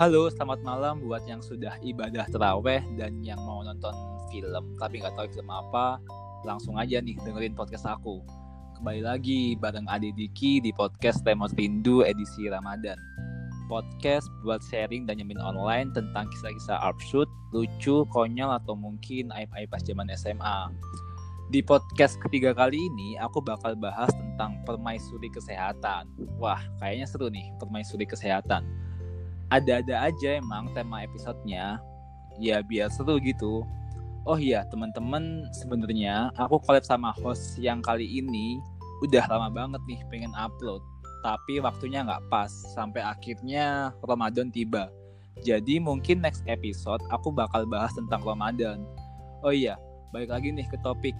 Halo, selamat malam buat yang sudah ibadah teraweh dan yang mau nonton film tapi nggak tahu film apa, langsung aja nih dengerin podcast aku. Kembali lagi bareng Adi Diki di podcast Remote Rindu edisi Ramadan. Podcast buat sharing dan nyemin online tentang kisah-kisah absurd, lucu, konyol, atau mungkin aib-aib pas zaman SMA. Di podcast ketiga kali ini, aku bakal bahas tentang permaisuri kesehatan. Wah, kayaknya seru nih, permaisuri kesehatan. Ada-ada aja emang tema episodenya, ya biar seru gitu. Oh iya, teman-teman, sebenarnya aku collab sama host yang kali ini udah lama banget nih pengen upload. Tapi waktunya nggak pas, sampai akhirnya Ramadan tiba. Jadi mungkin next episode aku bakal bahas tentang Ramadan. Oh iya, balik lagi nih ke topik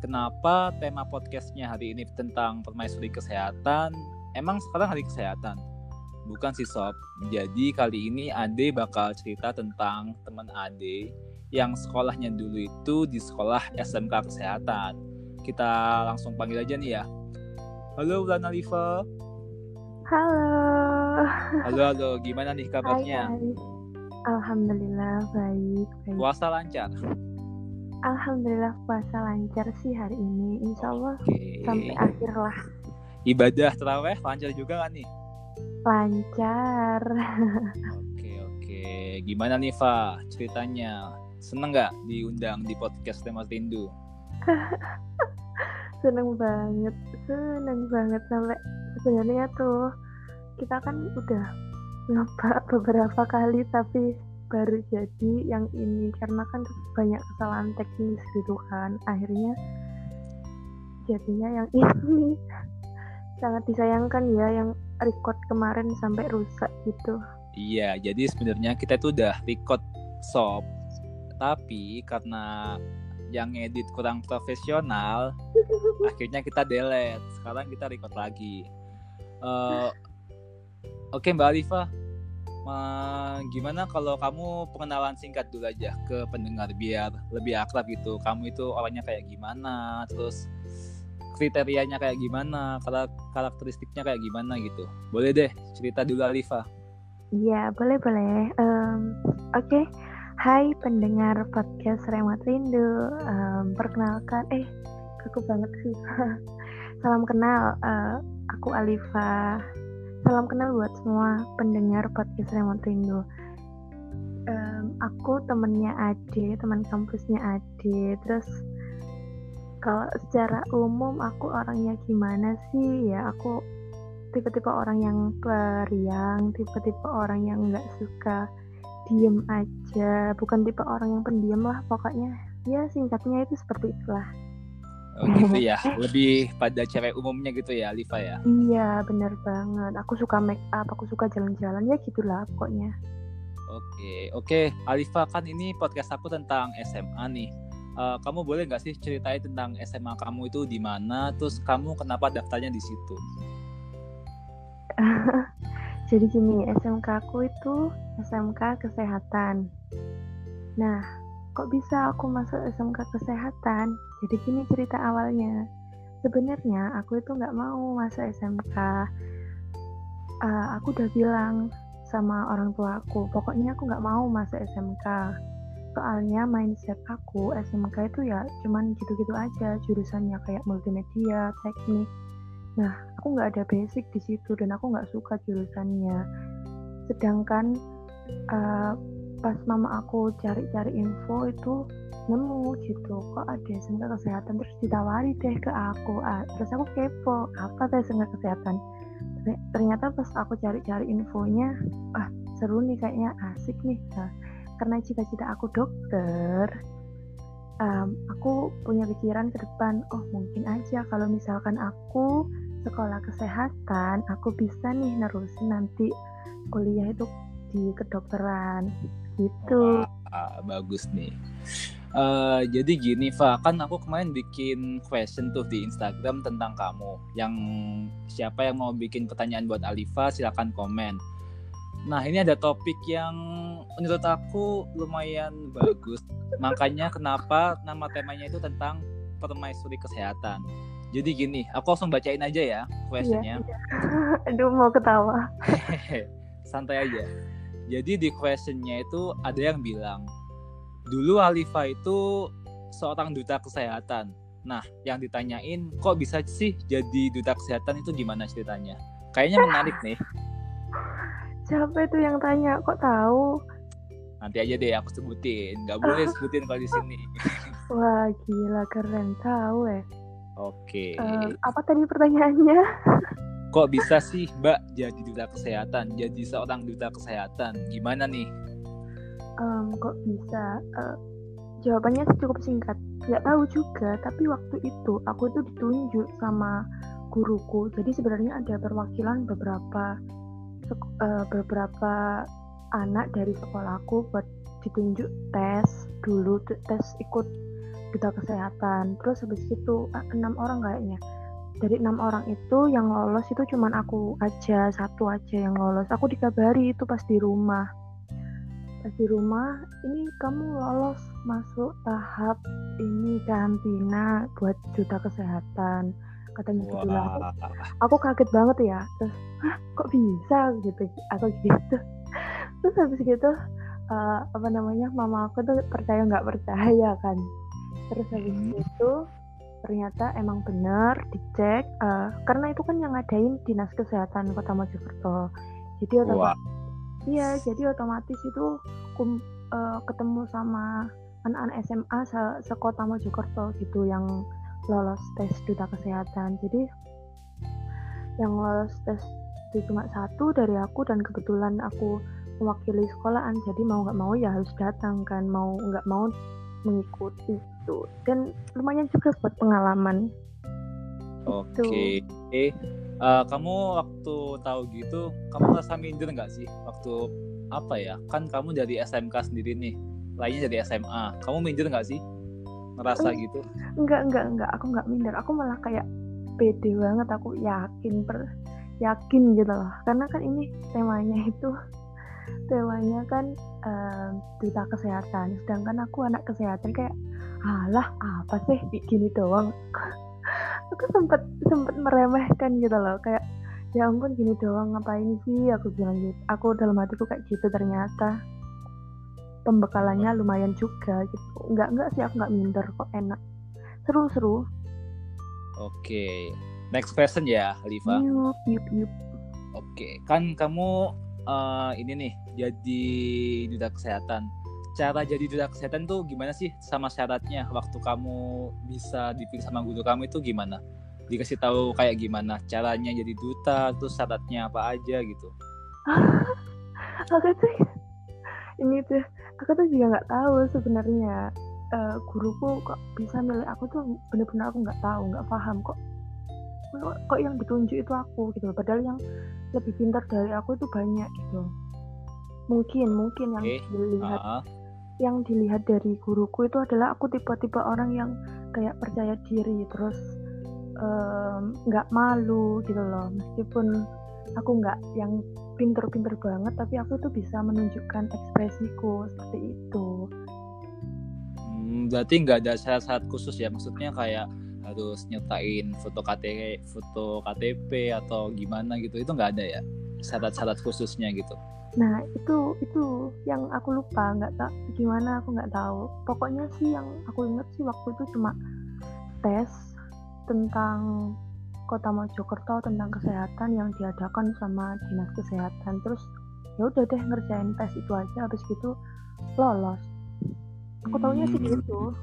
kenapa tema podcastnya hari ini tentang permaisuri kesehatan. Emang sekarang hari kesehatan? Bukan sih sob. Jadi kali ini Ade bakal cerita tentang teman Ade yang sekolahnya dulu itu di sekolah SMK Kesehatan. Kita langsung panggil aja nih ya. Halo Ulan Alifa. Halo. Halo halo, gimana nih kabarnya? Hai, hai. Alhamdulillah baik, baik. Puasa lancar. Alhamdulillah puasa lancar sih hari ini. Insya Allah Oke. sampai akhir lah Ibadah teraweh lancar juga gak nih? Lancar. Oke oke. Gimana nih Fa ceritanya? Seneng nggak diundang di podcast Tema Rindu? seneng banget, seneng banget sampai sebenarnya tuh kita kan udah nyoba beberapa kali tapi baru jadi yang ini karena kan banyak kesalahan teknis gitu kan akhirnya jadinya yang ini sangat disayangkan ya yang record kemarin sampai rusak gitu Iya, jadi sebenarnya kita tuh udah record sob, tapi karena yang edit kurang profesional, akhirnya kita delete. Sekarang kita record lagi. Eh, Oke Mbak Alifa, ma- gimana kalau kamu pengenalan singkat dulu aja ke pendengar biar lebih akrab gitu. Kamu itu orangnya kayak gimana, terus kriterianya kayak gimana, karak- karakteristiknya kayak gimana gitu. Boleh deh cerita dulu Alifa. Iya, boleh boleh. Em, Oke, Hai pendengar podcast Remote Rindu. Em, perkenalkan, eh, kaku banget sih. Salam kenal, eh, aku Alifa. Salam kenal buat semua pendengar podcast Remote Rindu. Em, aku temennya Ade, teman kampusnya Ade. Terus kalau secara umum aku orangnya gimana sih? Ya aku tipe-tipe orang yang periang, tipe-tipe orang yang nggak suka diem aja, bukan tipe orang yang pendiam lah pokoknya. Ya singkatnya itu seperti itulah. Oh gitu ya, lebih pada cewek umumnya gitu ya, Alifa ya. Iya bener banget. Aku suka make up, aku suka jalan-jalan ya gitulah pokoknya. Oke, oke, Alifa kan ini podcast aku tentang SMA nih. Eh, kamu boleh nggak sih ceritain tentang SMA kamu itu di mana, terus kamu kenapa daftarnya di situ? Jadi gini, SMK aku itu SMK Kesehatan. Nah, kok bisa aku masuk SMK Kesehatan? Jadi gini cerita awalnya. Sebenarnya aku itu nggak mau masuk SMK. Eh, aku udah bilang sama orang tua aku, pokoknya aku nggak mau masuk SMK. Soalnya mindset aku SMK itu ya cuman gitu-gitu aja, jurusannya kayak multimedia, teknik. Nah, aku nggak ada basic di situ dan aku nggak suka jurusannya. Sedangkan eh, pas mama aku cari-cari info itu nemu gitu, kok ada SMK kesehatan terus ditawari deh ke aku. Terus aku kepo, apa tuh SMK kesehatan? Terny- Ternyata pas aku cari-cari infonya, ah seru nih kayaknya asik nih. Nah, karena cita-cita aku dokter, em, aku punya pikiran ke depan, oh mungkin aja kalau misalkan aku sekolah kesehatan, aku bisa nih nerusin nanti kuliah itu di kedokteran gitu. Wah, bagus nih. Eh, jadi gini, Fa, kan aku kemarin bikin question tuh di Instagram tentang kamu. Yang siapa yang mau bikin pertanyaan buat Alifa, silakan komen. Nah, ini ada topik yang menurut aku lumayan bagus. Makanya kenapa nama temanya itu tentang permaisuri kesehatan. Jadi gini, aku langsung bacain aja ya questionnya. Aduh mau ketawa. Santai aja. Jadi di questionnya itu ada yang bilang dulu Alifa itu seorang duta kesehatan. Nah, yang ditanyain kok bisa sih jadi duta kesehatan itu gimana ceritanya? Kayaknya menarik nih. Siapa itu yang tanya? Kok tahu? Nanti aja deh aku sebutin. Gak boleh sebutin kalau di sini. Wah, gila keren tahu eh. Oke. Um, apa tadi pertanyaannya? Kok bisa sih Mbak jadi duta kesehatan? Jadi seorang duta kesehatan. Gimana nih? Um, kok bisa? Uh, jawabannya cukup singkat. Gak tahu juga, tapi waktu itu aku itu ditunjuk sama guruku. Jadi sebenarnya ada perwakilan beberapa uh, beberapa anak dari sekolahku buat ditunjuk tes dulu tes ikut duta kesehatan. Terus habis itu enam orang kayaknya. Dari enam orang itu yang lolos itu cuman aku aja satu aja yang lolos. Aku dikabari itu pas di rumah. Pas di rumah ini kamu lolos masuk tahap ini karantina buat duta kesehatan katanya gitu lah aku, aku kaget banget ya. Terus Hah, kok bisa? Gitu. Aku gitu. Terus habis gitu uh, apa namanya mama aku tuh percaya nggak percaya kan. Terus habis hmm. itu ternyata emang benar dicek uh, karena itu kan yang ngadain dinas kesehatan kota Mojokerto. Jadi otomatis iya jadi otomatis itu kum, uh, ketemu sama anak-anak SMA se sekota Mojokerto gitu yang lolos tes duta kesehatan. Jadi yang lolos tes itu cuma satu dari aku dan kebetulan aku mewakili sekolahan. Jadi mau nggak mau ya harus datang kan mau nggak mau mengikuti itu. Dan lumayan juga buat pengalaman. Oke. Okay. eh uh, kamu waktu tahu gitu kamu ngerasa minder nggak sih waktu apa ya? Kan kamu dari SMK sendiri nih lainnya dari SMA kamu minder nggak sih ngerasa gitu? enggak enggak enggak. Aku nggak minder. Aku malah kayak pede banget. Aku yakin per yakin gitu loh. Karena kan ini temanya itu temanya kan um, duta kesehatan. Sedangkan aku anak kesehatan kayak alah apa sih? Gini doang. Aku sempet sempet meremehkan gitu loh. Kayak ya ampun gini doang ngapain sih? Aku bilang gitu. Aku dalam hatiku kayak gitu ternyata pembekalannya lumayan juga gitu. Nggak nggak sih aku nggak minder kok enak. Seru seru oke next question ya Liva. Yup yup yup. Oke kan kamu uh, ini nih jadi duta kesehatan. Cara jadi duta kesehatan tuh gimana sih? Sama syaratnya waktu kamu bisa dipilih sama guru kamu itu gimana? Dikasih tahu kayak gimana caranya jadi duta terus syaratnya apa aja gitu. Aku tuh ini tuh aku tuh juga nggak tahu sebenarnya uh, guruku kok bisa milih aku tuh bener-bener aku nggak tahu nggak paham kok kok yang ditunjuk itu aku gitu padahal yang lebih pintar dari aku itu banyak gitu mungkin mungkin yang okay. dilihat uh -huh. yang dilihat dari guruku itu adalah aku tipe-tipe orang yang kayak percaya diri terus nggak um, malu gitu loh meskipun aku nggak yang pinter-pinter banget tapi aku tuh bisa menunjukkan ekspresiku seperti itu. Hmm, berarti nggak ada syarat-syarat khusus ya? Maksudnya kayak harus nyetain foto KTP foto KTP atau gimana gitu? Itu nggak ada ya? Syarat-syarat khususnya gitu? Nah itu itu yang aku lupa. Nggak tak gimana aku nggak tahu. Pokoknya sih yang aku inget sih waktu itu cuma tes tentang kota Mojokerto tentang kesehatan yang diadakan sama dinas kesehatan terus ya udah deh ngerjain tes itu aja habis gitu lolos aku taunya sih hmm. gitu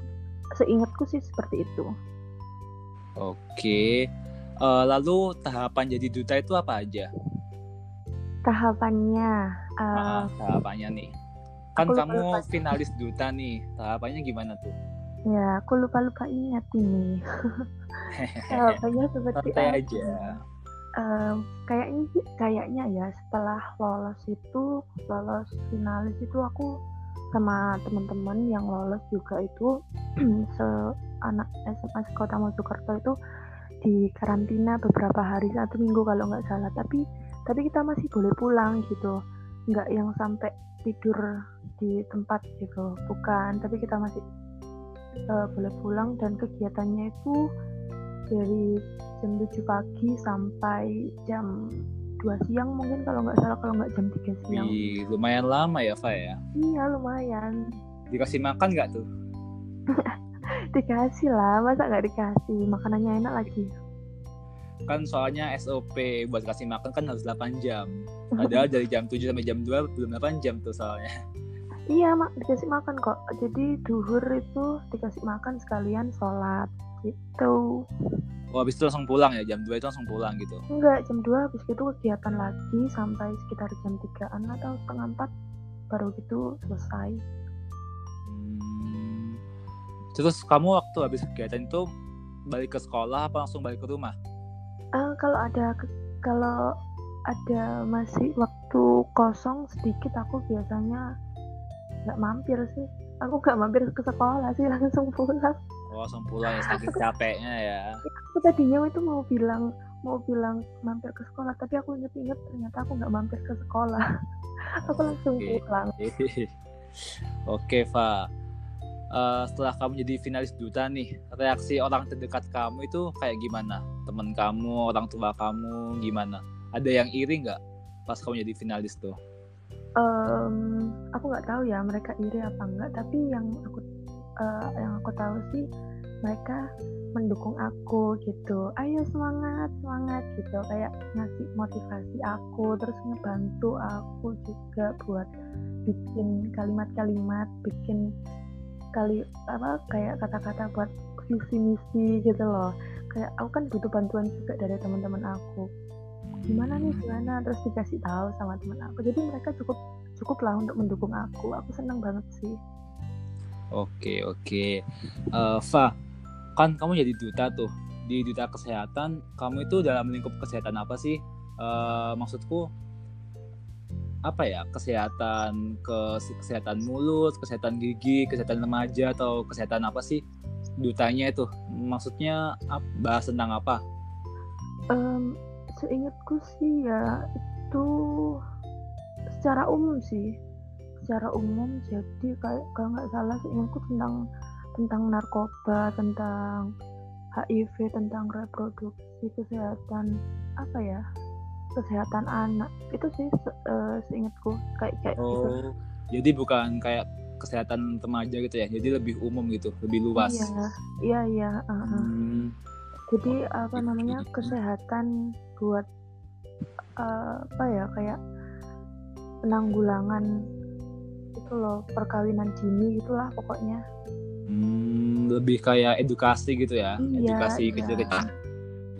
seingatku sih seperti itu Oke. Uh, lalu tahapan jadi duta itu apa aja? Tahapannya. Uh, ah, tahapannya nih. Kan kamu lupa. finalis duta nih. Tahapannya gimana tuh? Ya, aku lupa-lupa ingat ini. tahapannya seperti Santai aja. Um, kayaknya kayaknya ya setelah lolos itu lolos finalis itu aku sama teman-teman yang lolos juga itu se anak SMA Kota Mojokerto itu di karantina beberapa hari satu minggu kalau nggak salah tapi tapi kita masih boleh pulang gitu nggak yang sampai tidur di tempat gitu bukan tapi kita masih uh, boleh pulang dan kegiatannya itu dari jam 7 pagi sampai jam 2 siang mungkin kalau nggak salah kalau nggak jam 3 siang. Wih, lumayan lama ya, Fa ya? Iya, lumayan. Dikasih makan nggak tuh? dikasih lah, masa nggak dikasih? Makanannya enak lagi. Kan soalnya SOP buat kasih makan kan harus 8 jam. Padahal dari jam 7 sampai jam 2 belum 8 jam tuh soalnya. Iya, mak dikasih makan kok. Jadi duhur itu dikasih makan sekalian sholat gitu. Oh, habis itu langsung pulang ya, jam 2 itu langsung pulang gitu. Enggak, jam 2 habis itu kegiatan lagi sampai sekitar jam 3-an atau setengah 4 baru gitu selesai. Hmm. Terus kamu waktu habis kegiatan itu balik ke sekolah apa langsung balik ke rumah? Uh, kalau ada kalau ada masih waktu kosong sedikit aku biasanya nggak mampir sih. Aku nggak mampir ke sekolah sih langsung pulang. Oh langsung pulang ya saking capeknya ya. Aku tadinya itu mau bilang mau bilang mampir ke sekolah tapi aku inget-inget ternyata aku nggak mampir ke sekolah. Aku langsung okay. pulang. Oke okay, Fa. Uh, setelah kamu jadi finalis duta nih reaksi orang terdekat kamu itu kayak gimana? Teman kamu orang tua kamu gimana? Ada yang iri nggak pas kamu jadi finalis tuh um, aku nggak tahu ya mereka iri apa enggak tapi yang aku uh, yang aku tahu sih mereka mendukung aku gitu. Ayo semangat semangat gitu. Kayak ngasih motivasi aku terus ngebantu aku juga buat bikin kalimat-kalimat bikin kali apa kayak kata-kata buat visi misi gitu loh. Kayak aku kan butuh bantuan juga dari teman-teman aku gimana nih gimana? Terus dikasih tahu sama teman aku. Jadi mereka cukup cukup lah untuk mendukung aku. Aku senang banget sih. Oke oke. Uh, Fa kan kamu jadi duta tuh. Di duta kesehatan kamu itu dalam lingkup kesehatan apa sih? Uh, maksudku apa ya? Kesehatan ke kesehatan mulut kesehatan gigi kesehatan remaja atau kesehatan apa sih dutanya itu? Maksudnya bahas tentang apa? Um, seingatku sih ya itu secara umum sih secara umum jadi kayak kalau nggak salah seingatku tentang tentang narkoba tentang HIV tentang reproduksi kesehatan apa ya kesehatan anak itu sih se uh, seingatku kayak kayak oh, gitu. jadi bukan kayak kesehatan remaja gitu ya jadi lebih umum gitu lebih luas iya iya iya uh -uh. Hmm. jadi apa namanya kesehatan buat uh, apa ya kayak penanggulangan itu loh perkawinan dini gitulah pokoknya. Hmm, lebih kayak edukasi gitu ya? Iya, edukasi iya. kecil-kecil.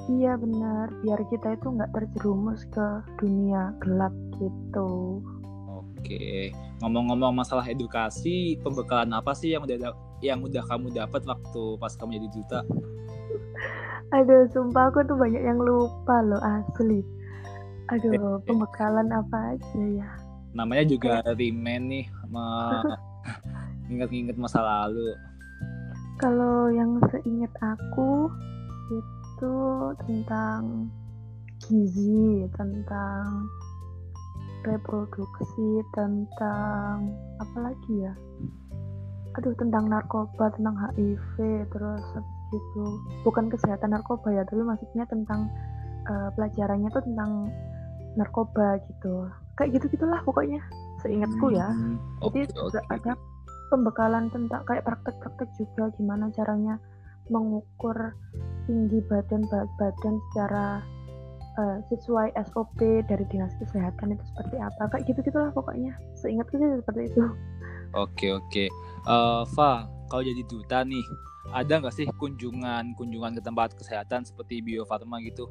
Iya benar. Biar kita itu nggak terjerumus ke dunia gelap gitu. Oke. Ngomong-ngomong masalah edukasi pembekalan apa sih yang udah yang udah kamu dapat waktu pas kamu jadi duta Aduh, sumpah aku tuh banyak yang lupa loh asli. Aduh, pembekalan apa aja ya? Namanya juga remain nih, inget-inget masa lalu. Kalau yang seingat aku itu tentang gizi, tentang reproduksi, tentang apa lagi ya? Aduh, tentang narkoba, tentang HIV, terus gitu. Bukan kesehatan narkoba ya tapi maksudnya tentang uh, pelajarannya tuh tentang narkoba gitu. Kayak gitu gitulah pokoknya seingatku ya. Hmm, jadi okay, okay. ada pembekalan tentang kayak praktek-praktek juga gimana caranya mengukur tinggi badan badan secara uh, sesuai SOP dari dinas kesehatan itu seperti apa. Kayak gitu gitulah pokoknya. Seingatku sih seperti itu. Oke okay, oke. Okay. uh, eh, Fa kalau jadi duta nih ada nggak sih kunjungan kunjungan ke tempat kesehatan seperti Bio Farma gitu?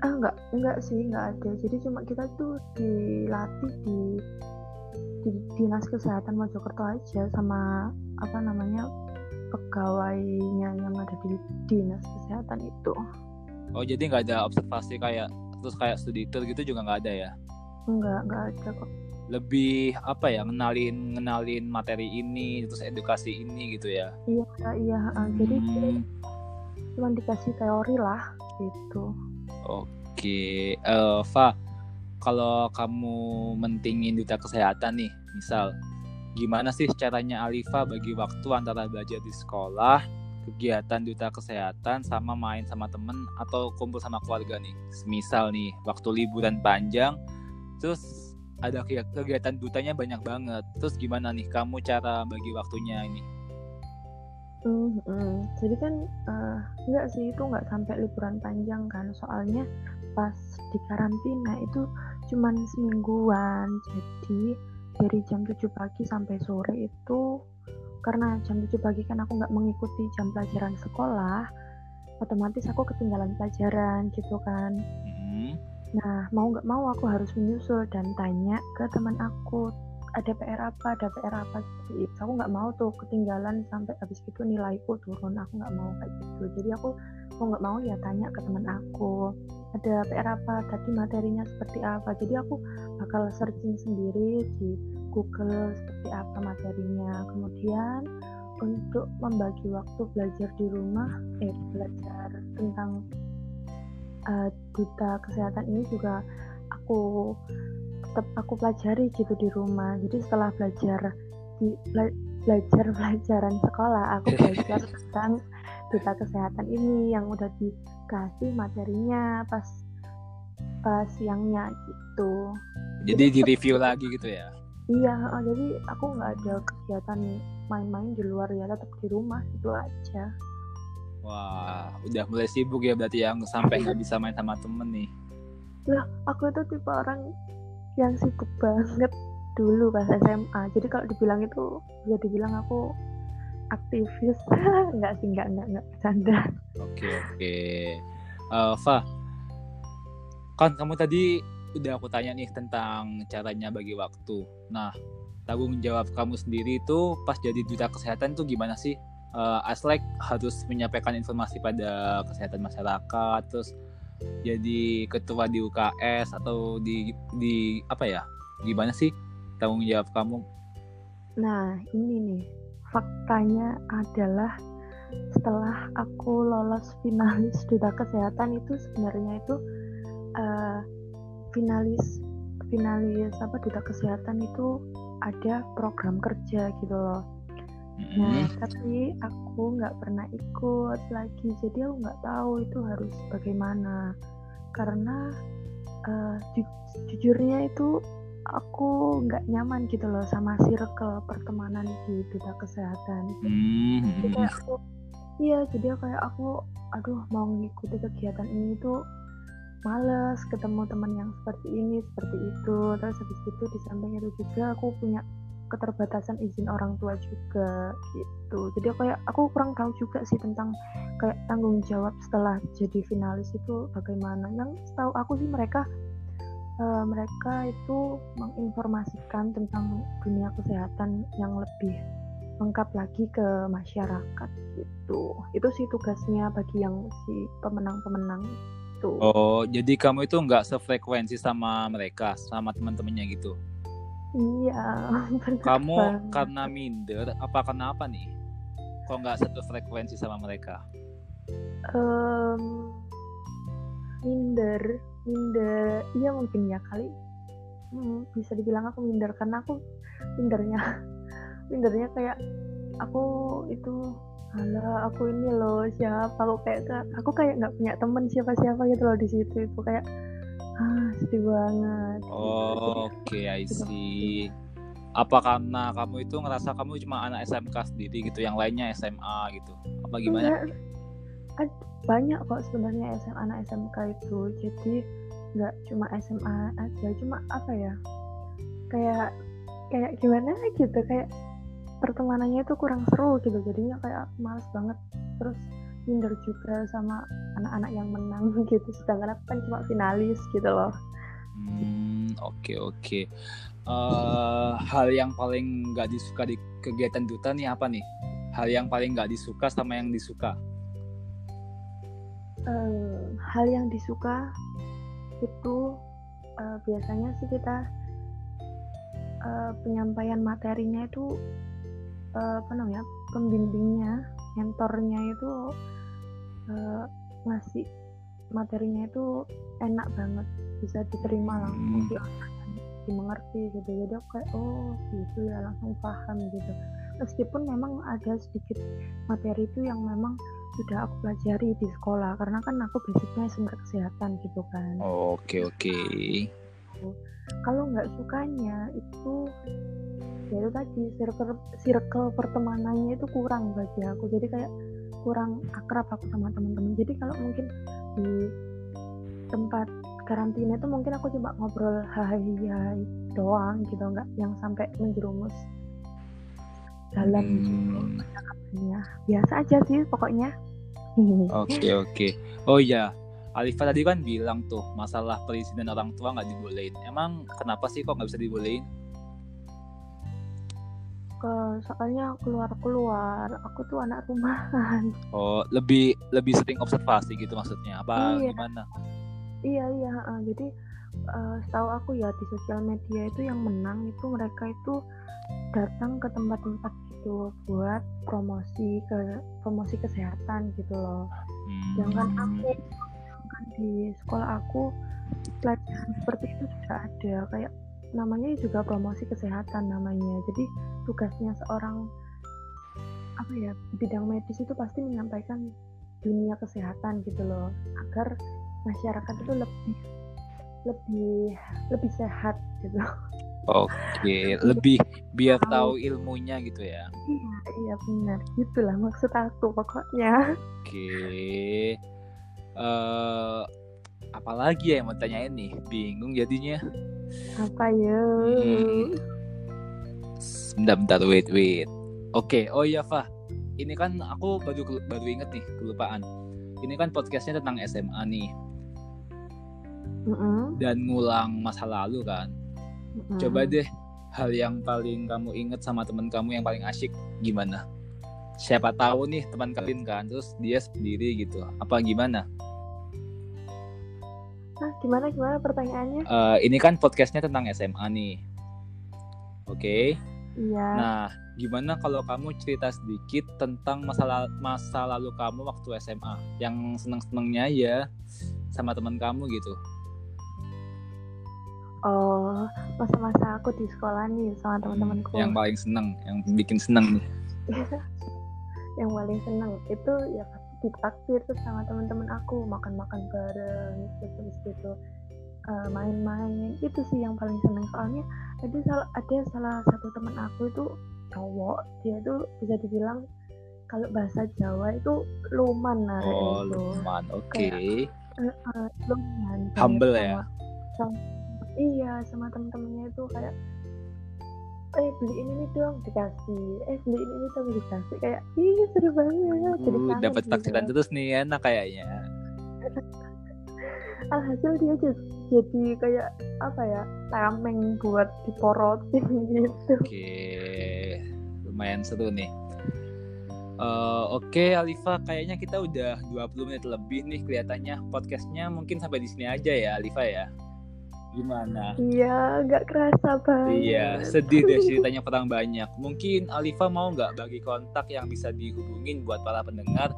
Ah nggak nggak sih nggak ada. Jadi cuma kita tuh dilatih di di dinas kesehatan Mojokerto aja sama apa namanya pegawainya yang ada di dinas kesehatan itu. Oh jadi nggak ada observasi kayak terus kayak studi tour gitu juga nggak ada ya? Enggak nggak ada kok lebih apa ya ngenalin ngenalin materi ini terus edukasi ini gitu ya iya iya hmm. jadi cuma dikasih teori lah gitu oke uh, Fa kalau kamu mentingin duta kesehatan nih misal gimana sih caranya Alifa bagi waktu antara belajar di sekolah kegiatan duta kesehatan sama main sama temen atau kumpul sama keluarga nih. Misal nih waktu liburan panjang, terus ada kegiatan dutanya banyak banget. Terus gimana nih kamu cara bagi waktunya ini? Hmm, hmm. Jadi kan uh, enggak sih itu nggak sampai liburan panjang kan. Soalnya pas di karantina itu cuman semingguan. Jadi dari jam 7 pagi sampai sore itu karena jam 7 pagi kan aku nggak mengikuti jam pelajaran sekolah, otomatis aku ketinggalan pelajaran gitu kan. Nah mau nggak mau aku harus menyusul dan tanya ke teman aku ada PR apa? Ada PR apa? Gitu aku nggak mau tuh ketinggalan sampai habis itu nilaiku turun. Aku nggak mau kayak gitu. Jadi aku mau nggak mau ya tanya ke teman aku ada PR apa? Tadi materinya seperti apa? Jadi aku bakal searching sendiri di Google seperti apa materinya. Kemudian untuk membagi waktu belajar di rumah eh belajar tentang uh, duta kesehatan ini juga aku tetap aku pelajari gitu di rumah. Jadi setelah belajar di belajar pelajaran sekolah aku belajar tentang duta kesehatan ini yang udah dikasih materinya pas pas siangnya gitu. Jadi, jadi di review lagi gitu ya? Iya oh, jadi aku nggak ada kegiatan main-main di luar ya tetap di rumah itu aja wah. Udah mulai sibuk ya berarti yang sampai nggak bisa main sama temen nih. Lah aku itu tipe orang yang sibuk banget dulu pas SMA jadi kalau dibilang itu bisa dibilang aku aktivis. Nggak sih nggak nggak nggak bercanda. Oke okay, oke. Okay. uh, eh, Fa. Kan kamu tadi udah aku tanya nih tentang caranya bagi waktu. Nah tanggung jawab kamu sendiri itu pas jadi duta kesehatan tuh gimana sih uh, Aslek harus menyampaikan informasi pada kesehatan masyarakat terus jadi ketua di UKS atau di di apa ya gimana sih tanggung jawab kamu? Nah ini nih faktanya adalah setelah aku lolos finalis duta kesehatan itu sebenarnya itu uh, finalis finalis apa duta kesehatan itu ada program kerja gitu loh Nah, tapi aku nggak pernah ikut lagi, jadi aku nggak tahu itu harus bagaimana. Karena uh, ju jujurnya itu aku nggak nyaman gitu loh sama circle pertemanan di duta kesehatan. Mm-hmm. Jadi kayak aku, iya, jadi kayak aku, aduh mau ngikuti kegiatan ini tuh males ketemu teman yang seperti ini seperti itu terus habis itu di samping itu juga aku punya keterbatasan izin orang tua juga gitu. Jadi kayak aku kurang tahu juga sih tentang kayak tanggung jawab setelah jadi finalis itu bagaimana. Yang setahu aku sih mereka uh, mereka itu menginformasikan tentang dunia kesehatan yang lebih lengkap lagi ke masyarakat gitu. Itu sih tugasnya bagi yang si pemenang-pemenang itu. Oh jadi kamu itu nggak sefrekuensi sama mereka sama teman-temannya gitu Iya. Kamu banget. karena minder, apa kenapa nih? Kok nggak satu frekuensi sama mereka? Um, minder, minder, iya mungkin ya kali. Hmm, bisa dibilang aku minder karena aku mindernya, mindernya kayak aku itu Alah, aku ini loh siapa aku kayak aku kayak nggak punya temen siapa-siapa gitu loh di situ itu kayak ah sedih banget. Oh, oke okay, I see. Apa karena kamu itu ngerasa kamu cuma anak SMK sendiri gitu yang lainnya SMA gitu? Apa gimana? Enggak, banyak kok sebenarnya SM, anak SMK itu. Jadi nggak cuma SMA aja. Cuma apa ya? Kayak kayak gimana gitu? Kayak pertemanannya itu kurang seru gitu. Jadinya kayak males banget. Terus minder juga sama anak-anak yang menang gitu. Sedangkan aku kan cuma finalis gitu loh. Hmm oke okay, oke. Okay. uh, eh, hal yang paling nggak disuka di kegiatan duta nih apa nih? Hal yang paling nggak disuka sama yang disuka? Uh, hal yang disuka itu uh, biasanya sih kita uh, penyampaian materinya itu uh, apa namanya pembimbingnya mentornya itu uh, ngasih materinya itu enak banget bisa diterima langsung hmm. dimengerti gitu. Jadi aku kayak oh gitu ya langsung paham gitu. Meskipun memang ada sedikit materi itu yang memang sudah aku pelajari di sekolah karena kan aku basicnya SMK kesehatan gitu kan. Oke oke. Kalau nggak sukanya itu ya itu tadi circle circle pertemanannya itu kurang bagi aku. Jadi kayak kurang akrab aku sama teman-teman. Jadi kalau mungkin di tempat karantina itu mungkin aku coba ngobrol hai hai doang gitu nggak yang sampai menjerumus dalam hmm. ya biasa aja sih pokoknya. Oke oke. Okay. oh ya Alifa tadi kan bilang tuh masalah perizinan orang tua nggak dibolehin. Emang kenapa sih kok nggak bisa dibolehin ke soalnya keluar keluar aku tuh anak rumahan oh lebih lebih sering observasi gitu maksudnya apa iya. gimana iya iya uh, jadi uh, setahu aku ya di sosial media itu yang menang itu mereka itu datang ke tempat-tempat gitu buat promosi ke promosi kesehatan gitu loh. Hmm. Sedangkan aku di sekolah aku pelajaran seperti itu sudah ada kayak namanya juga promosi kesehatan namanya. Jadi tugasnya seorang apa ya bidang medis itu pasti menyampaikan dunia kesehatan gitu loh agar masyarakat itu lebih lebih lebih sehat gitu. Oke, lebih biar tahu ilmunya gitu ya. Iya, iya benar. Itulah maksud aku pokoknya. Oke. Uh, apalagi ya yang mau tanyain nih? Bingung jadinya. Apa ya? Hmm. Bentar, bentar, wait, wait. Oke, oh iya Fah. Ini kan aku baru baru inget nih kelupaan. Ini kan podcastnya tentang SMA nih. Mm -hmm. Dan ngulang masa lalu kan hmm. coba deh hal yang paling kamu inget sama teman kamu yang paling asyik gimana siapa tahu nih teman kalian kan terus dia sendiri gitu apa gimana Gimana gimana pertanyaannya? Uh, ini kan podcastnya tentang SMA nih, oke? Okay? Iya. Nah, gimana kalau kamu cerita sedikit tentang masa masa lalu kamu waktu SMA, yang seneng senengnya ya sama teman kamu gitu? Oh, masa-masa aku di sekolah nih sama teman-temanku. Yang paling seneng, yang bikin seneng nih. yang paling seneng itu ya pasti ditraktir tuh sama teman-teman aku makan-makan bareng gitu gitu uh, main-main itu sih yang paling seneng soalnya ada salah ada salah satu teman aku itu cowok dia tuh bisa dibilang kalau bahasa Jawa itu luman nah oh itu. luman oke okay. uh, uh, luman humble ya sama, iya sama temen-temennya itu kayak eh beli ini nih dong dikasih. Eh beli ini nih dong dikasih. Kayak ih seru banget. Jadi uh, dapat gitu. taksiran terus nih enak kayaknya. Alhasil dia jadi, jadi kayak apa ya tameng buat diporotin gitu. Oke lumayan seru nih. Uh, Oke okay, Alifa, kayaknya kita udah 20 menit lebih nih kelihatannya. Podcastnya mungkin sampai di sini aja ya Alifa ya. Gimana? Iya, nggak kerasa banget. Iya, sedih deh ceritanya kurang banyak. Mungkin Alifa mau nggak bagi kontak yang bisa dihubungin buat para pendengar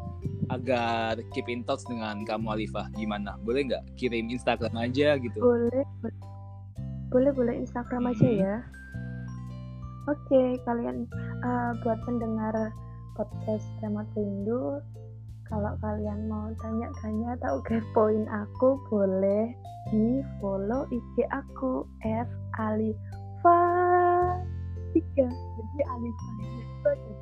agar keep in touch dengan kamu Alifa. Gimana? Boleh nggak kirim Instagram aja gitu? Boleh, boleh, boleh Instagram hmm. aja ya. Oke, kalian uh, buat pendengar podcast Remote Rindu, kalau kalian mau tanya-tanya atau kepoin aku boleh di follow IG aku F Alifa tiga. Jadi Alifa itu ada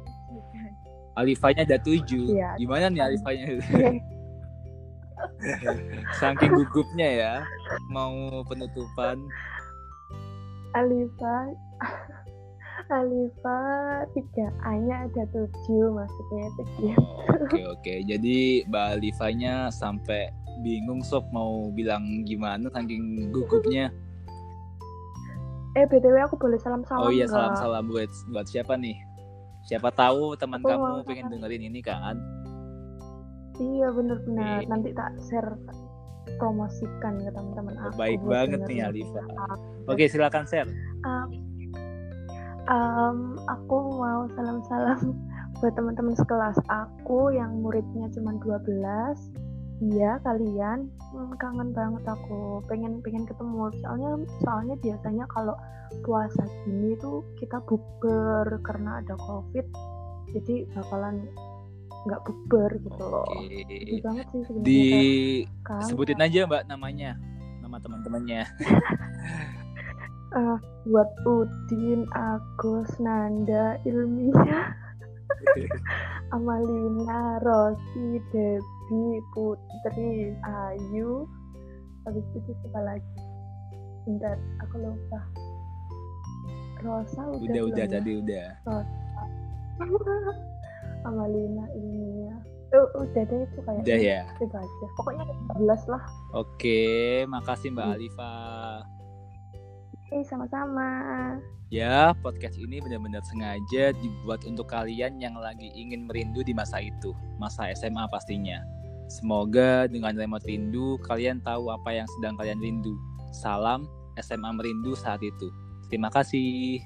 Alifanya ada tujuh. Ya, gimana nih Alifanya? Saking gugupnya ya mau penutupan. Alifa Alifa tiga A-nya ada tujuh maksudnya itu gitu. Oh, oke oke. Jadi Mbak Alifanya sampai bingung sob mau bilang gimana saking gugupnya. Eh btw aku boleh salam salam. Oh iya salam salam buat buat siapa nih? Siapa tahu teman aku kamu pengen dengerin ini kan? Iya benar-benar. Nanti tak share promosikan ke teman-teman aku. Baik banget nih Alifa. Oke silakan share. Um, um, aku mau salam-salam buat teman-teman sekelas aku yang muridnya cuma 12 iya kalian. Hmm, kangen banget aku. Pengen pengen ketemu. Soalnya soalnya biasanya kalau puasa gini tuh kita bukber karena ada covid. Jadi bakalan nggak bukber gitu loh. Oke. banget sih sebenarnya Di sebutin aja Mbak namanya. Nama teman-temannya. Eh, buat Udin, Agus, Nanda, Ilmia, Amalina, Rosi, Debbie, Putri, Ayu, habis itu siapa lagi? Bentar, aku lupa. Rosa udah udah udah ya? tadi udah. Amalina, Ilmia. Oh, udah deh itu kayaknya. Udah ya. Itu aja. Pokoknya 11 lah. Oke, makasih Mbak Hmm. Alifa. Eh, sama-sama. Ya, podcast ini benar-benar sengaja dibuat untuk kalian yang lagi ingin merindu di masa itu, masa SMA pastinya. Semoga dengan remote rindu, kalian tahu apa yang sedang kalian rindu. Salam SMA merindu saat itu. Terima kasih.